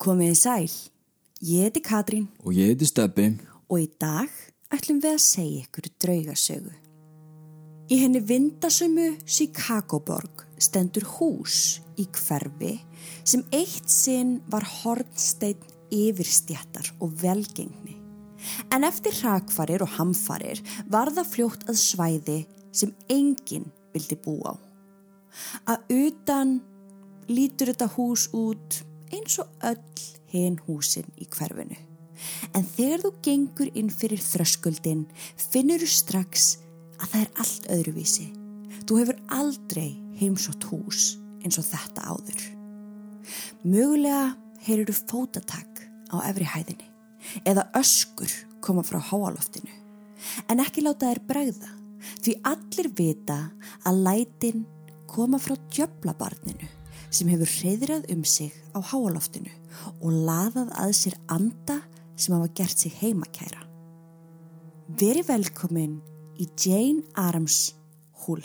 Komið í sæl, ég heiti Katrín Og ég heiti Steppi. og í dag ætlum við að segja ykkur draugasögu. Í henni vindasömu Chicagoborg stendur hús í hverfi sem eitt sinn var hornsteinn yfirstjættar og velgengni. En eftir hrakfarir og hamfarir var það fljótt að svæði sem enginn vildi búa á. Að utan lítur þetta hús út eins og öll hinn húsin í hverfinu. En þegar þú gengur inn fyrir þröskuldin finnur þú strax að það er allt öðruvísi. Þú hefur aldrei heimsótt hús eins og þetta áður. Mögulega heyrir þú fótatak á efri hæðinni eða öskur koma frá háaloftinu. En ekki láta þær bregða því allir vita að lætin koma frá djöflabarninu sem hefur reyðrað um sig á háaloftinu og laðað að sér anda sem hafa gert sig heimakæra. Veri velkomin í Jane Arms Hull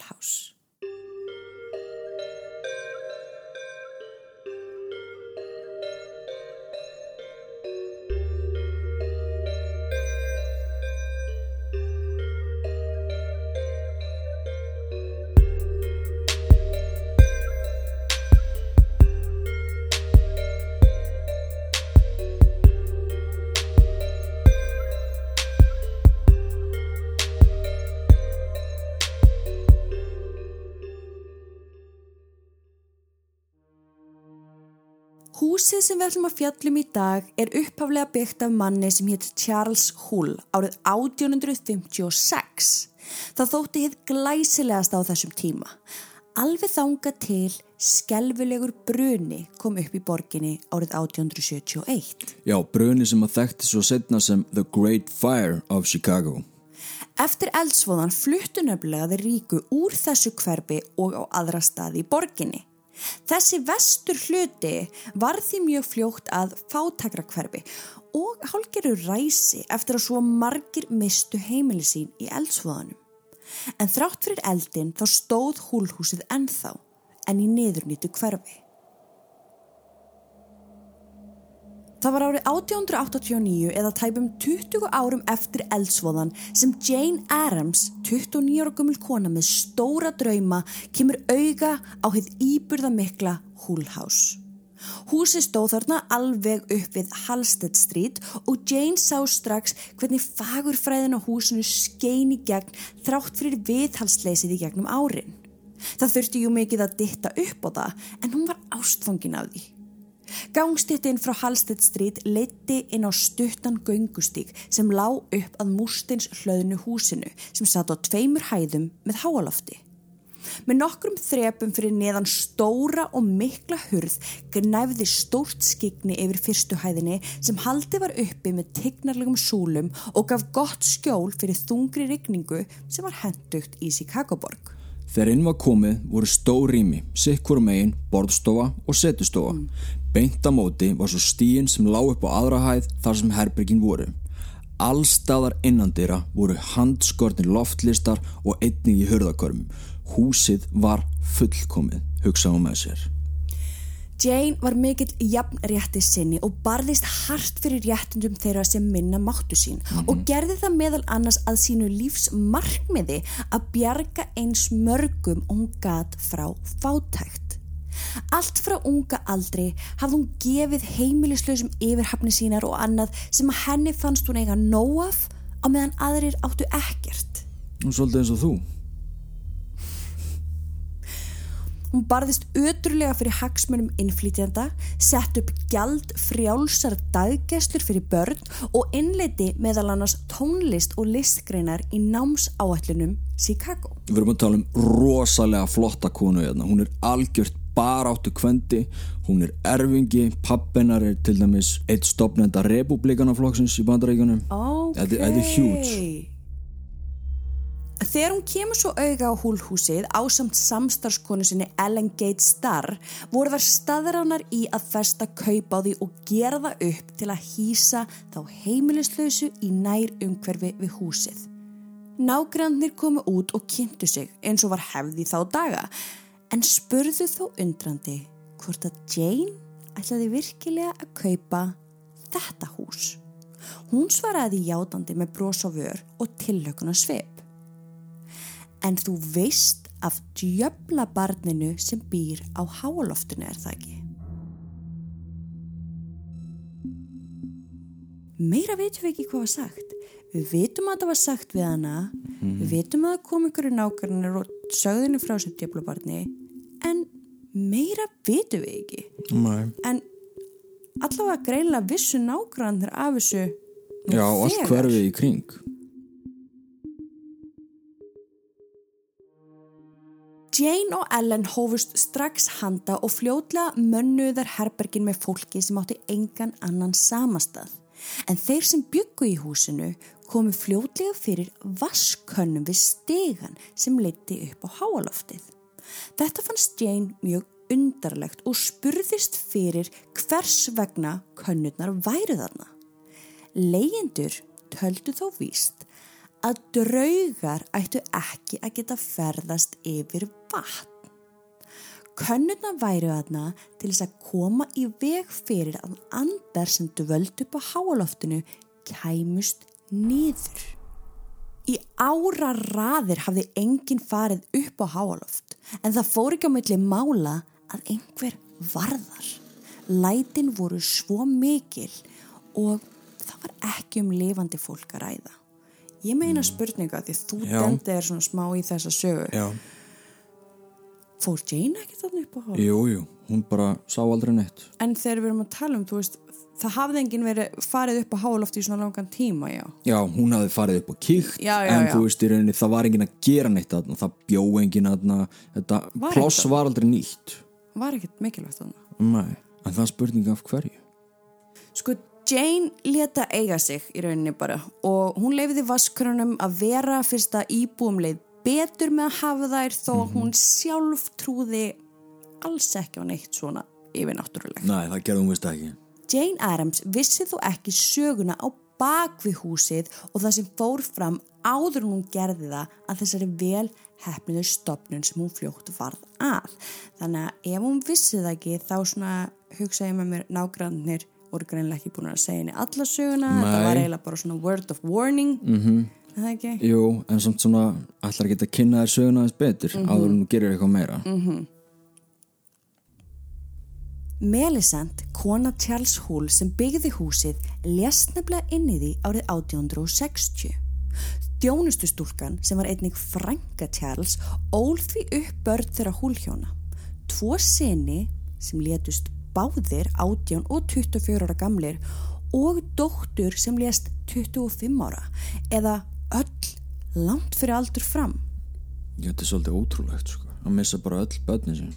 Húsið sem við ætlum að fjallum í dag er upphaflega byggt af manni sem hétt Charles Hull árið 1856. Það þótti hitt glæsilegast á þessum tíma. Alveg þanga til skelvilegur bruni kom upp í borginni árið 1871. Já, bruni sem að þekkti svo setna sem The Great Fire of Chicago. Eftir eldsvoðan fluttu nefnilega þeir ríku úr þessu hverfi og á aðra staði í borginni. Þessi vestur hluti var því mjög fljótt að fátakra hverfi og hálgeru ræsi eftir að svo margir mistu heimili sín í eldsvoðanum. En þrátt fyrir eldin þá stóð húlhúsið ennþá en í niðurnýtu hverfi. Það var árið 1889 eða tæpum 20 árum eftir eldsvoðan sem Jane Addams, 29 ára gummul kona með stóra drauma, kemur auga á hitt íburðamikla Hull House. Húsi stóð þarna alveg upp við Halstead Street og Jane sá strax hvernig fagurfræðin á húsinu skein í gegn þrátt fyrir viðhalsleysið í gegnum árin. Það þurfti jú mikið að ditta upp á það en hún var ástfangin af því. Gangstittin frá Halstead Street leiti inn á stuttan göngustík sem lá upp að múrstins hlöðnu húsinu sem satt á tveimur hæðum með háalofti. Með nokkrum þrepum fyrir neðan stóra og mikla hurð gnæfði stórt skigni yfir fyrstu hæðinni sem haldi var uppi með tignarlegum súlum og gaf gott skjól fyrir þungri rigningu sem var hendugt í Chicagoborg. Þegar inn var komið voru stór rými, sikkur megin, borðstofa og setustofa. Beint á móti var svo stíin sem lág upp á aðra hæð þar sem herbergin voru. Allstaðar innandira voru handskortin loftlistar og einnig í hurðakörmum. Húsið var fullkomið, hugsaðu með sér. Jane var mikill jafn rétti sinni og barðist hart fyrir réttundum þeirra sem minna máttu sín og gerði það meðal annars að sínu lífs markmiði að bjarga eins mörgum og hún gat frá fátækt. Allt frá unga aldri hafði hún gefið heimilislausum yfirhafni sínar og annað sem að henni fannst hún eiga nóaf á meðan aðrir áttu ekkert. Svolítið eins og þú. Hún barðist ötrúlega fyrir hagsmunum innflytjanda, sett upp gjald frjálsar daggæslur fyrir börn og innleiti meðal annars tónlist og listgreinar í námsáallunum Chicago. Við erum að tala um rosalega flotta konu hérna. Hún er algjört baráttu kvendi, hún er erfingi, pappinar er til dæmis eitt stopnenda republikanaflokksins í bandaríkunum. Ok. Þetta er huge. Þegar hún kemur svo auga á húlhúsið ásamt samstarfskonu sinni Ellen Gates Starr voru þar staðránar í að festa kaup á því og gera það upp til að hýsa þá heimilislausu í nær umhverfi við húsið. Nágrannir komu út og kynntu sig eins og var hefði þá daga en spurðu þó undrandi hvort að Jane ætlaði virkilega að kaupa þetta hús. Hún svaraði játandi með bros og vör og tillökuna sveip. En þú veist af djöbla barninu sem býr á háaloftinu er það ekki? Meira veitum við ekki hvað var sagt. Við veitum að það var sagt við hana, við veitum að það kom ykkur nákvæmlega og sögðinu frá þessu djöbla barni, en meira veitum við ekki. Nei. En allavega greinlega vissu nákvæmlega af þessu Já, allt hverfið í kring. Jane og Ellen hófust strax handa og fljótlega mönnuðar herbergin með fólki sem átti engan annan samastað. En þeir sem byggu í húsinu komu fljótlega fyrir vaskönnum við stegan sem leiti upp á háaloftið. Þetta fannst Jane mjög undarlegt og spurðist fyrir hvers vegna könnurnar væru þarna. Leyendur töldu þó víst að draugar ættu ekki að geta ferðast yfir vatn. Könnurna væru aðna til þess að koma í veg fyrir að andar sem dvöld upp á háaloftinu kæmust niður. Í ára raðir hafði enginn farið upp á háaloft en það fór ekki á milli mála að einhver varðar. Lætin voru svo mikil og það var ekki um lifandi fólk að ræða. Ég meina spurninga því þú dendi er svona smá í þessa sögu. Já. Fór Jane ekki þannig upp á háaloft? Jú, jú, hún bara sá aldrei neitt. En þegar við erum að tala um, þú veist, það hafði enginn verið farið upp á háaloft í svona langan tíma, já. Já, hún hafði farið upp og kíkt Já, já, en þú veist í rauninni það var enginn að gera neitt þarna, það bjó enginn þarna, þetta Var ploss var aldrei nýtt. Var ekkert mikilvægt þannig. Nei, en það er spurning af hverju. Sko, Jane leta eiga sig í rauninni bara og hún leifiði vaskrunum að vera fyrst að íbúum leið betur með að hafa þær þó að hún sjálf trúði alls ekki á neitt svona yfir náttúrulegt. Nei, það gerði hún vist ekki. Jane Addams vissi þó ekki söguna á bak við húsið og það sem fór fram áður hún gerði það að þessari vel hefniðu stopnun sem hún fljótt varð að. Þannig að ef hún vissi það ekki þá svona hugsa ég með mér nágrannir voru greinlega ekki búin að segja henni alla söguna, Nei. þetta var eiginlega bara svona word of warning, mm -hmm. það ekki? Jú, en samt svona ætlar ekki að kynna þér söguna aðeins betur áður en þú gerir eitthvað meira. Melisand, kona Charles Hull sem byggði húsið, lést nefnilega inn í því árið 1860. Þjónustustúlkan sem var einnig frænka Charles ól því upp börn þeirra húlhjóna. Tvo seni sem létust báðir 18 og 24 ára gamlir og dóttur sem lést 25 ára eða öll langt fyrir aldur fram. Ég, Þetta er svolítið ótrúlegt, sko, að missa bara öll börnin sin.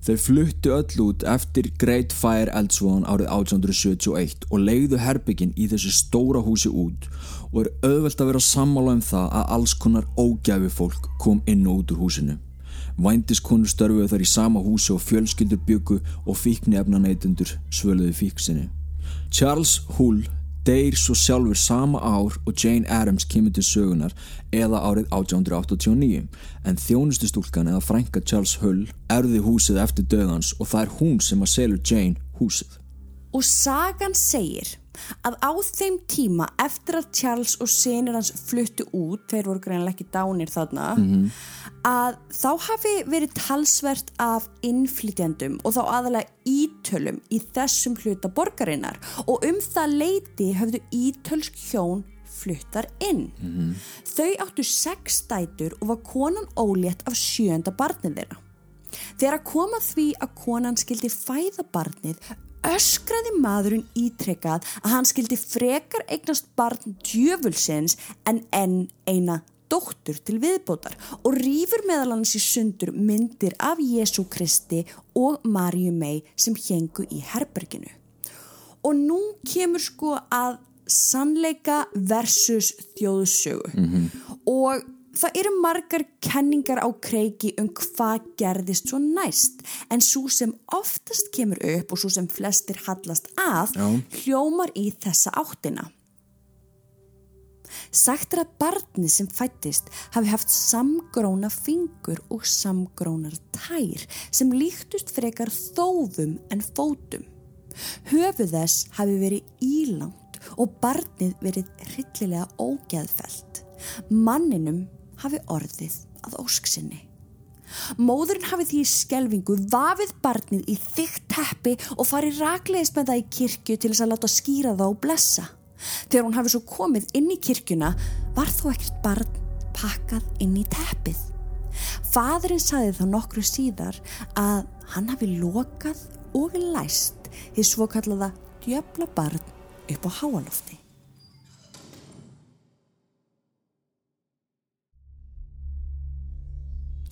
Þeir fluttu öll út eftir Great Fire eldsvoðan árið 1871 og leiðu herbyggin í þessu stóra húsi út og er auðvelt að vera sammála um það að alls konar ógæfi fólk kom inn og út úr húsinu. Vændiskonur störfuðu þar í sama húsi og fjölskyldur byggu og fíkni efnaneytundur svöluðu fíksinni. Charles Hull deyr svo sjálfur sama ár og Jane Addams kemur til sögunar eða árið 1889 en þjónustustúlkan eða frænka Charles Hull erði húsið eftir döðans og það er hún sem að selur Jane húsið. Og sagan segir að á þeim tíma eftir að Charles og senir hans fluttu út, þeir voru greinlega ekki dánir þarna, að þá hafi verið talsvert af innflytjandum og þá aðalega ítölum í þessum hluta borgarinnar og um það leiti höfðu ítölsk hjón fluttar inn. Þau áttu sex dætur og var konan ólétt af sjönda barnið þeirra. Þegar að koma því að konan skildi fæða barnið öskraði maðurinn ítrekkað að hann skildi frekar eignast barn djöfulsins en enn eina dóttur til viðbótar og rýfur meðal hans í sundur myndir af Jésu Kristi og Maríu mei sem hengu í herberginu. Og nú kemur sko að sannleika versus þjóðsögu og það eru margar kenningar á kreiki um hvað gerðist svo næst en svo sem oftast kemur upp og svo sem flestir hallast að Já. hljómar í þessa áttina. Sagt er að barnið sem fættist hafi haft samgróna fingur og samgrónar tær sem líktust frekar þófum en fótum. Höfuð þess hafi verið ílangt og barnið verið hryllilega ógeðfelt. Manninum hafi orðið að ósksinni. Móðurinn hafi því í skelvingu vafið barnið í þygt teppi og farið rakleðis með það í kirkju til þess að láta skýra það og blessa. Þegar hún hafi svo komið inn í kirkjuna var þó ekkert barn pakkað inn í teppið. Fadurinn saði þá nokkru síðar að hann hafi lokað og læst því svo kallaða djöfla barn upp á háalofti.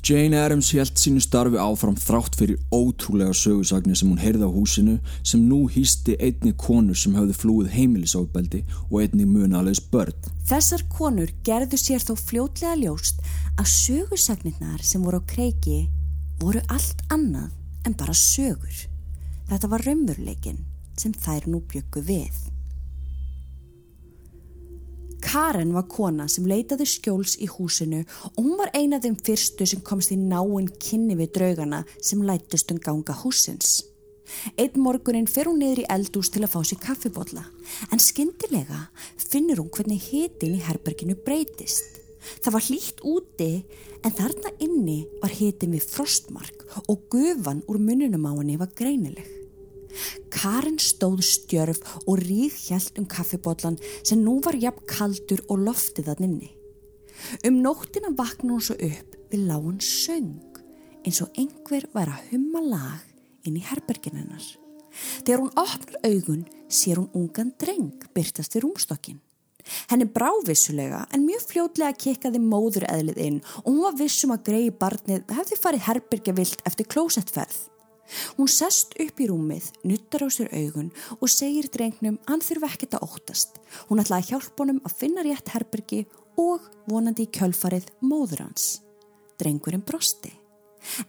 Jane Addams held sínu starfi áfram þrátt fyrir ótrúlega sögursagnir sem hún heyrði á húsinu sem nú hýsti einni konur sem hafði flúið heimilisofbeldi og einni munalegs börn. Þessar konur gerðu sér þó fljótlega ljóst að sögursagnirnar sem voru á kreiki voru allt annað en bara sögur. Þetta var raunveruleikin sem þær nú byggu við. Karen var kona sem leitaði skjóls í húsinu og hún var eina af þeim fyrstu sem komst í náinn kynni við draugana sem lætust um ganga húsins. Einn morgunin fer hún niður í eldús til að fá sér kaffibotla en skindilega finnur hún hvernig hitin í herberginu breytist. Það var hlýtt úti en þarna inni var hitin við frostmark og gufan úr mununum á henni var greinileg. Karin stóð stjörf og ríð hjælt um kaffibotlan sem nú var jafn kaldur og loftið að nynni. Um nóttina vakna hún svo upp við lágun söng eins og einhver var að humma lag inn í herberginennar. Þegar hún opnar augun sér hún ungan dreng byrtast við rúmstokkin. Henni brá vissulega en mjög fljótlega kikkaði móður eðlið inn og hún var vissum að greiði barnið hefði farið herbergja vilt eftir klósettferð. Hún sest upp í rúmið, nuttar á sér augun og segir drengnum hann þurfa ekkert að óttast. Hún ætlaði að hjálpa honum að finna rétt herbergi og vonandi í kjölfarið móður hans. Drengurinn brosti.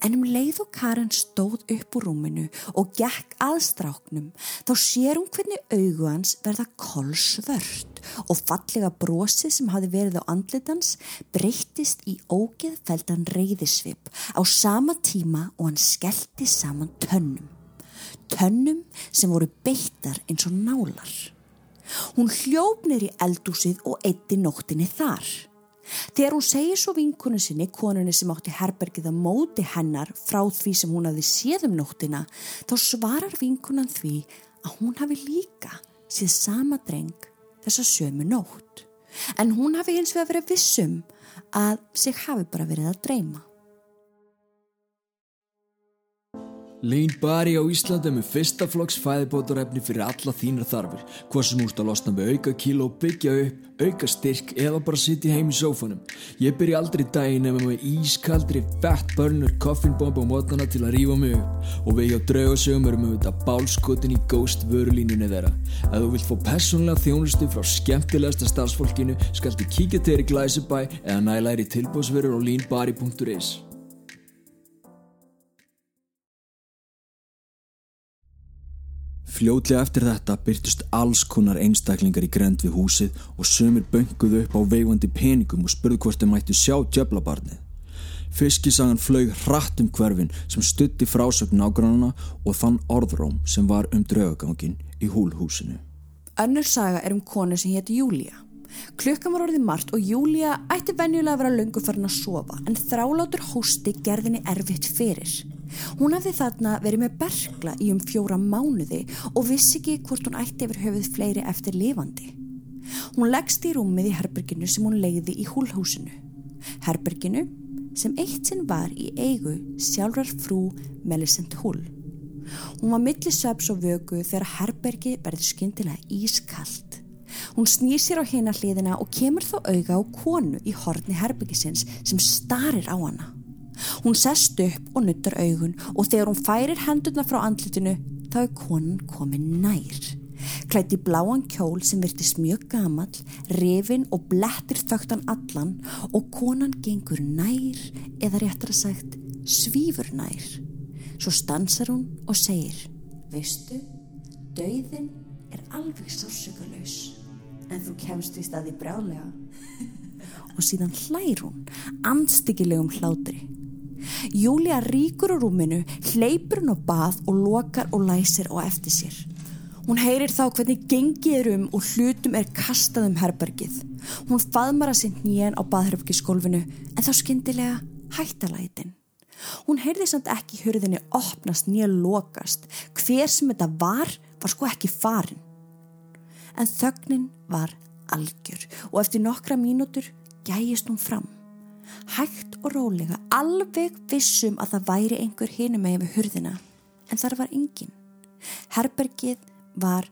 En um leið og Karen stóð upp úr rúminu og gekk að stráknum þá sér hún hvernig augu hans verða kolsvört og fallega brosið sem hafi verið á andlitans breyttist í ógeðfeldan reyðisvip á sama tíma og hann skellti saman tönnum. Tönnum sem voru beittar eins og nálar. Hún hljófnir í eldúsið og eitti nóttinni þar. Þegar hún segir svo vinkonu sinni, konunni sem átti herbergið að móti hennar frá því sem hún hafi séð um nóttina, þá svarar vinkunan því að hún hafi líka séð sama dreng þessa sömu nótt. En hún hafi eins við að vera vissum að sig hafi bara verið að dreyma. Lean Bari á Íslandi með fyrsta flokks fæðibótarefni fyrir alla þínar þarfir. Hvað sem úrst að losna með auka kíló byggja upp, auka styrk eða bara sitja heim í sófanum. Ég byrja aldrei daginn ef með ískaldri fett burner koffinbomb á mótnana til að rífa mig upp. Og við hjá draugasögum erum við þetta bálskotin í ghost vörulínunni þeirra. Ef þú vilt fá personlega þjónustu frá skemmtilegasta starfsfólkinu skaldu kíkja til þér í Glæsibæ eða í tilbúsverður á leanbari.is Fljótlega eftir þetta byrtust alls konar einstaklingar í grend við húsið og sömur bönguðu upp á veifandi peningum og spurðu hvort þeim mættu sjá djöflabarnið. Fiskisagan flög hratt um hverfin sem stutti frásögn nágrannana og þann orðróm sem var um draugagangin í húlhúsinu. Önnur saga er um konu sem hétti Júlia. Klukkan var orðið margt og Júlia ætti venjulega að vera löngu farin að sofa en þrálátur hósti gerðinni erfitt fyrir. Hún hafði þarna verið með bergla í um fjóra mánuði og vissi ekki hvort hún ætti yfir höfuð fleiri eftir lifandi. Hún leggst í rúmið í herberginu sem hún leiði í húlhúsinu. Herberginu sem eitt sinn var í eigu sjálfrar frú Melisent Hull. Hún var millisveps og vögu þegar herbergi verði skyndilega ískallt. Hún snýr sér á hina hliðina og kemur þó auga á konu í horni herbergisins sem starir á hana. Hún sest upp og nuttar augun og þegar hún færir hendurna frá andlitinu þá er konan komin nær. Klætt í bláan kjól sem virtist mjög gamal, revin og blettir þögtan allan og konan gengur nær eða réttar að sagt svífur nær. Svo stansar hún og segir Veistu, dauðin er alveg sársökulegs. En þú kemst í staði brjálega. Og síðan hlær hún, andstyggilegum hlátri. Júlia ríkur á rúminu, hleypur hún á bað og lokar og læsir á eftir sér. Hún heyrir þá hvernig gengið er um og hlutum er kastað um herbergið. Hún faðmar að sinn nýjan á baðherbergiskólfinu en þá skyndilega hættalætin. Hún heyrði samt ekki hurðinni opnast nýja lokast. Hver sem þetta var, var sko ekki farin. En þögnin var algjör og eftir nokkra mínútur gæjist hún fram. Hægt og rólega, alveg vissum að það væri einhver hinum með við hurðina, en þar var engin. Herbergið var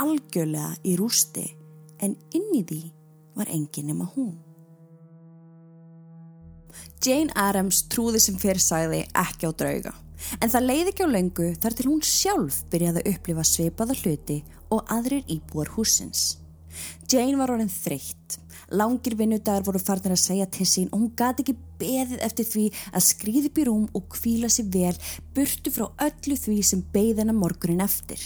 algjörlega í rústi, en inn í því var engin nema hún. Jane Addams trúði sem fyrir sagði ekki á drauga, en það leiði ekki á löngu þar til hún sjálf byrjaði að upplifa sveipaða hluti og aðrir íbúar húsins. Jane var orðin þreytt Langir vinnudagar voru farnir að segja til sín og hún gati ekki beðið eftir því að skrýði upp í rúm og kvíla sér vel burtu frá öllu því sem beði hennar morgunin eftir.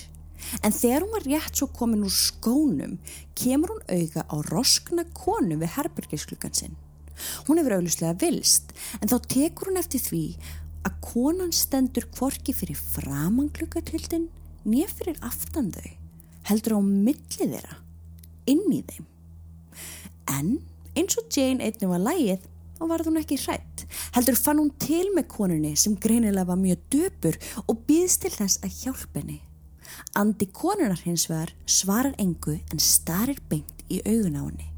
En þegar hún var rétt svo komin úr skónum kemur hún auga á roskna konu við herbergisklukkan sinn. Hún hefur auðvitslega vilst en þá tekur hún eftir því að konan stendur kvorki fyrir framanglukatildin fyrir aftan þau heldur á millið þeirra inn í þeim. En eins og Jane einnig var lægið og varð hún ekki hrætt. Heldur fann hún til með konunni sem greinilega var mjög döpur og býðst til þess að hjálp henni. Andi konunar hins vegar svarar engu en starir beint í augun á henni.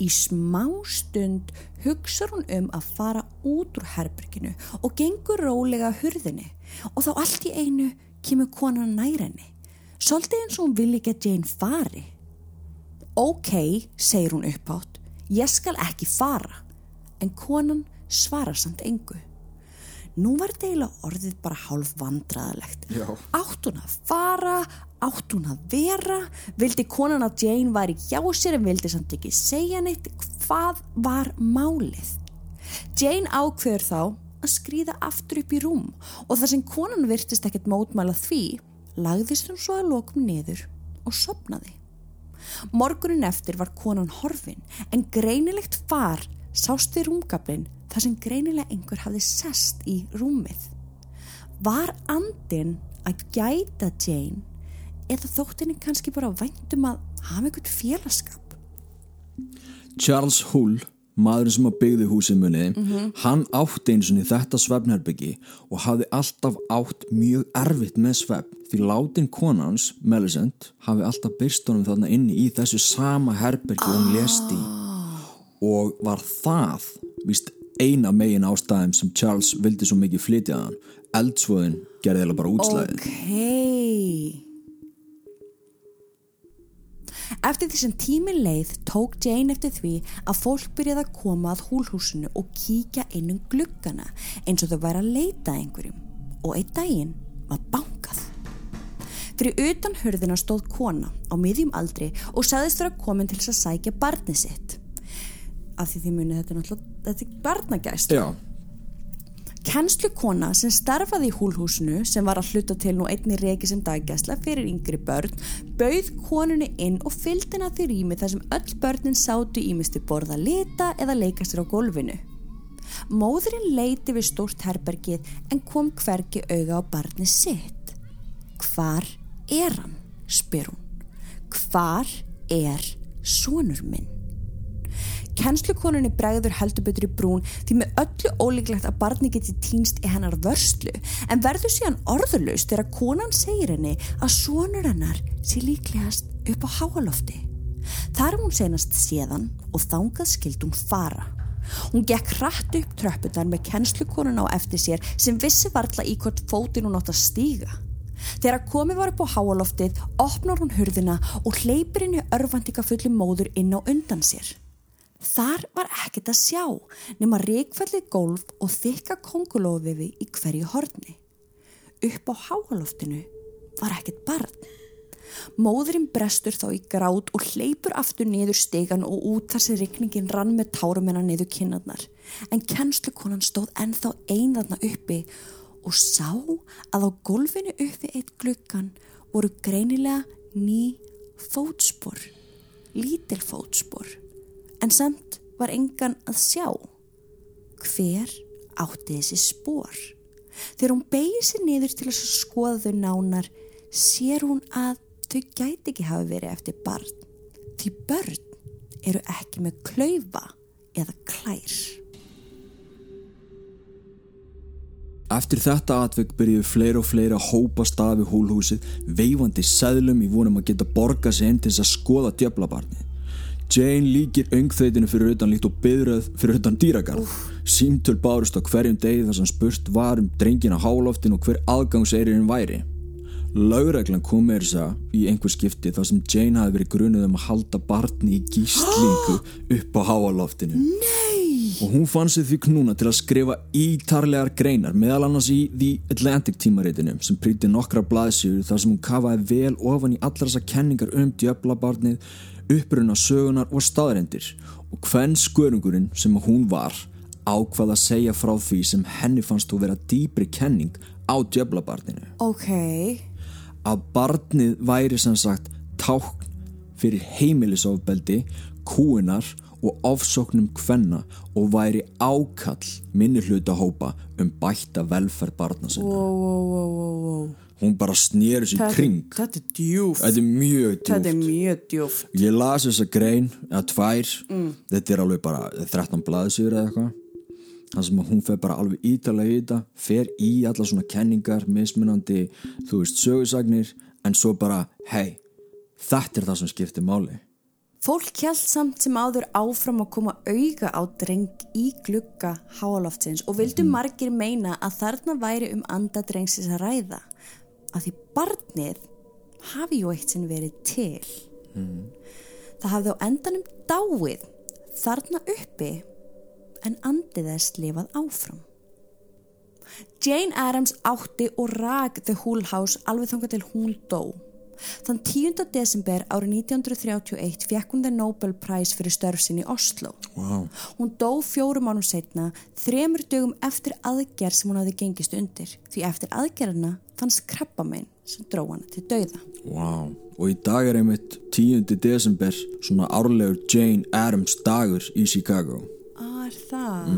Í smá stund hugsar hún um að fara út úr herberginu og gengur rólega hurðinni og þá allt í einu kemur konan nær henni. Svolítið eins og hún vil ekki að Jane fari. Ok, segir hún uppátt, ég skal ekki fara. En konan svarar samt engu. Nú var deila orðið bara hálf vandraðalegt. Átt hún að fara, átt hún að vera, vildi konan að Jane væri hjá sér en vildi samt ekki segja neitt, hvað var málið? Jane ákveður þá að skrýða aftur upp í rúm og þar sem konan virtist ekkert mótmæla því, lagðist hún svo að lokum niður og sopnaði. Morgunin eftir var konan horfin en greinilegt far sást við rúmgablin þar sem greinilega einhver hafði sest í rúmið. Var andin að gæta Jane eða þóttinni kannski bara væntum að hafa einhvern félagskap? Charles Hull maðurinn sem að byggði húsið muniði mm -hmm. hann átti eins og þetta svefnherbyggi og hafði alltaf átt mjög erfitt með svefn. Því látin konans, Melisent hafi alltaf byrst honum þarna inni í þessu sama herbyggi og hún lesti og var það víst eina megin ástæðum sem Charles vildi svo mikið flytjaðan eldsvoðin gerði eða bara útslæðið Ok Eftir því sem tímin leið tók Jane eftir því að fólk byrjaði að koma að húlhúsinu og kíkja inn um gluggana eins og þau væri að leita einhverjum og einn daginn var bankað. Fyrir utan hörðina stóð kona á miðjum aldri og sagðist vera komin til þess að sækja barnið sitt. Af því því muni þetta er náttúrulega, þetta er barnagæst. Já Kennslukona sem starfaði í húlhúsinu sem var að hluta til nú einni reiki sem daggæsla fyrir yngri börn bauð konunni inn og fylgdi henn að því rými þar sem öll börnin sátu ímistu borða lita eða leikastur á gólfinu. Móðurinn leiti við stórt herbergið en kom hverki auga á barni sitt. Hvar er hann? spyr hún. Hvar er sonur minn? Kennslukonunni bregður heldur betur í brún því með öllu ólíklegt að barni geti týnst í hennar vörslu en verður síðan orðurlaust þegar konan segir henni að sonur hennar sé líklegast upp á háalofti. Þar er hún senast séðan og þángað skildum fara. Hún gekk hratt upp tröppunar með kennslukonun á eftir sér sem vissi varla í hvort fótin hún átt að stíga. Þegar komið var upp á háaloftið opnar hún hurðina og hleypir henni örfandika fulli móður inn á undan sér. Þar var ekkert að sjá nema reikfællið gólf og þykka kongulóðiði í hverju horni. Upp á háaloftinu var ekkert barn. Móðurinn brestur þá í grát og hleypur aftur niður stegan og út þar sem rikningin rann með tárum hennar niður kinnarnar. En kennslukonan stóð ennþá einðarna uppi og sá að á gólfinu uppi eitt glukkan voru greinilega ný fótspor. lítil fótspor, en samt var engan að sjá. Hver átti þessi spór? Þegar hún beigir sér niður til að skoða þau nánar, sér hún að þau gæti ekki hafa verið eftir barn. Því börn eru ekki með klaufa eða klær. Eftir þetta atvegg byrjuðu fleira og fleira að hópa stafi húlhúsið, veifandi sæðlum í vonum að geta borga sig inn til þess að skoða djöflabarnið. Jane líkir öngþveitinu fyrir utan líkt og byðröð fyrir utan dýragarð. Símtöl bárust á hverjum degi þar sem spurt var um drengin á hálóftin og hver aðgangseirinn væri. Laugreglan kom með þess að í einhver skipti þar sem Jane hafi verið grunuð um að halda barni í gíslingu upp á hálóftinu. Nei! Og hún fann sig því knúna til að skrifa ítarlegar greinar meðal annars í The Atlantic tímaritinu sem prýtti nokkra blaðsjur þar sem hún kafaði vel ofan í allar þessar kenningar um djöflabarnið, uppruna sögunar og staðarendir og hvern skörungurinn sem hún var ákvað að segja frá því sem henni fannst þú vera dýbri kenning á djöflabarninu. Ok, Að barnið væri sem sagt tákn fyrir heimilisofbeldi, kúinar og ofsóknum kvenna og væri ákall minni hluta hópa um bætta velferð barna sinna. wow, wow, wow, wow, wow. Hún bara sér Þetta- kring. Þetta er djúft. Þetta er mjög Þetta er mjög djúft. Ég las þessa grein, eða tvær, þetta er alveg bara 13 blaðsjur eða eitthvað. Þannig sem hún fer bara alveg ítalega í þetta, fer í alla svona kenningar, mismunandi, þú veist, sögusagnir, en svo bara, hei, þetta er það sem skiptir máli. Fólk hjælt samt sem áður áfram að koma auga á dreng í glugga háaloftsins og vildu margir meina að þarna væri um anda drengsins að ræða. Að því barnið hafi jú eitt sinn verið til. Það hafði á endanum dáið þarna uppi en andið þess lifað áfram. Jane Addams átti og rak The Hull House alveg þangað til hún dó. Þann 10. desember árið 1931 fekk hún The Nobel Prize fyrir störf sinni í Oslo. Wow. Hún dó fjórum ánum setna, þremur dögum eftir aðgerð sem hún hafði gengist undir. Því eftir aðgerðina fannst krabbamein sem dró hana til dauða. Wow. Og í dag er einmitt 10. desember, svona árlegur Jane Addams dagur í Chicago. Ah, er það?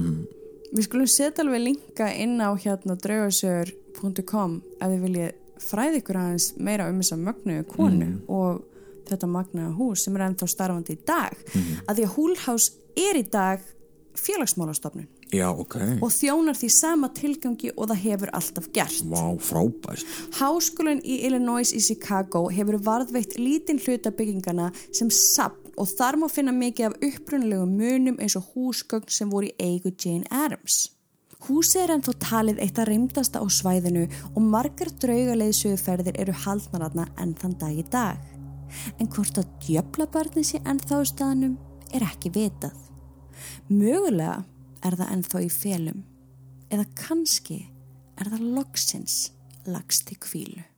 Við skulum setja alveg linka inn á hérna draugasögur.com ef þið viljið fræði ykkur aðeins meira um þessa mögnuðu konu og þetta magnaða hús sem er ennþá starfandi í dag. Að því að Húlhás er í dag félagsmálastofnun Já, ok. og þjónar því sama tilgangi og það hefur alltaf gert. Vá, frábært. Háskólinn í Illinois í Chicago hefur varðveitt lítinn hluta byggingana sem sapn og þar má finna mikið af upprunalegu munum eins og húsgögn sem voru í eigu Jane Addams. Húsið er ennþá talið eitt að reymdasta á svæðinu og margar draugaleiðsöguferðir eru haldnaratna enn þann dag í dag. En hvort að djöflabarni sé ennþá í staðnum er ekki vitað. Mögulega er það ennþá í felum eða kannski er það loksins lagst í kvílu.